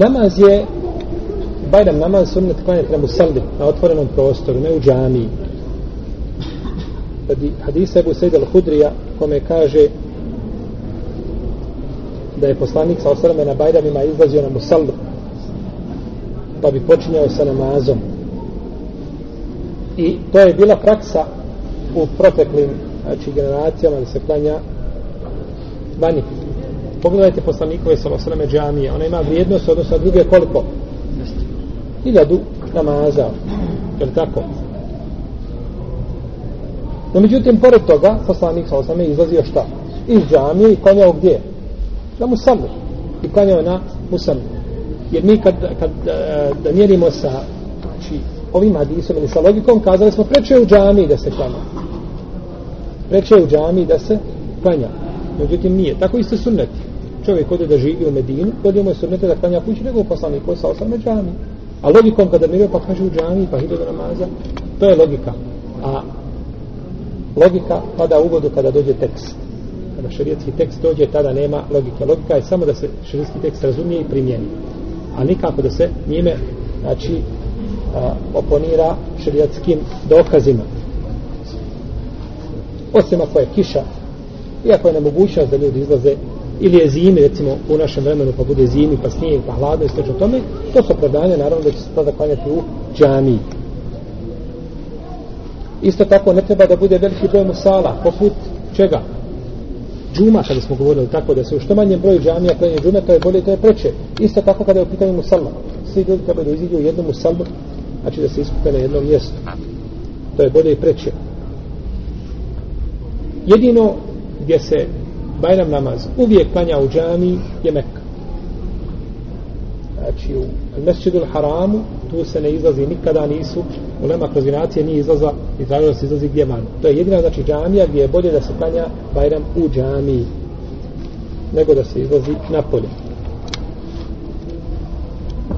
namaz je Bajram namaz sunnet klanjati na musalli na otvorenom prostoru, ne u džamiji. Hadisa Ebu Sejda al-Hudrija kome kaže da je poslanik sa osrame na Bajramima izlazio na musallu pa bi počinjao sa namazom. I to je bila praksa u proteklim znači, generacijama da se klanja vani pogledajte poslanikove sa osrame džamije ona ima vrijednost odnosno druge koliko? Hiljadu namaza. Je li tako? No međutim pored toga poslanik sa osrame izlazio šta? Iz džamije i konjao gdje? Na musamu. i konjao na musamu. jer mi kad, kad e, da mjerimo sa znači, ovim hadisom ili sa logikom kazali smo preče u džamiji da se klanja. Preče u džamiji da se klanja. Međutim nije. Tako isto sunneti čovjek ode da živi u Medinu kod mu je sunnete da klanja kući nego poslanik sa osam džami. a logikom kada miruje pa kaže u džami, pa ide do namaza to je logika. A logika pada u vodu kada dođe tekst. Kada šarijetski tekst dođe tada nema logike. Logika je samo da se šarijetski tekst razumije i primijeni. A nikako da se njime znači a, oponira šarijatskim dokazima. Osim ako je kiša iako je nemogućnost da ljudi izlaze ili je zimi recimo u našem vremenu pa bude zimi pa snijeg pa hladno i slično tome to su opravdanja, naravno da će se tada klanjati u džamiji. Isto tako ne treba da bude veliki broj musala. Poput čega? Džuma kada smo govorili tako da se u što manjem broju džamija klanje džume to je bolje to je preče. Isto tako kada je u pitanju musalla svi ljudi treba da iziđu u jednom musalbu znači da se iskupe na jednom mjestu. To je bolje i preče. Jedino gdje se Bajram namaz. Uvijek klanja u džami je Mekka. Znači u Mesjidul Haramu tu se ne izlazi nikada nisu u lema krozinacije nije izlaza i se izlazi gdje van. To je jedina znači džamija gdje je bolje da se klanja Bajram u džami nego da se izlazi na polje